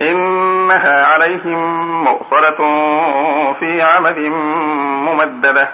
إنها عليهم مؤصلة في عمد ممددة.